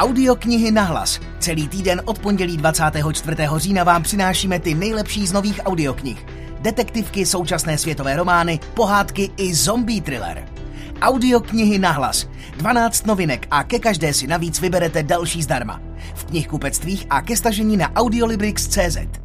Audioknihy na hlas. Celý týden od pondělí 24. října vám přinášíme ty nejlepší z nových audioknih. Detektivky, současné světové romány, pohádky i zombie thriller. Audioknihy na hlas. 12 novinek a ke každé si navíc vyberete další zdarma. V knihkupectvích a ke stažení na audiolibrix.cz.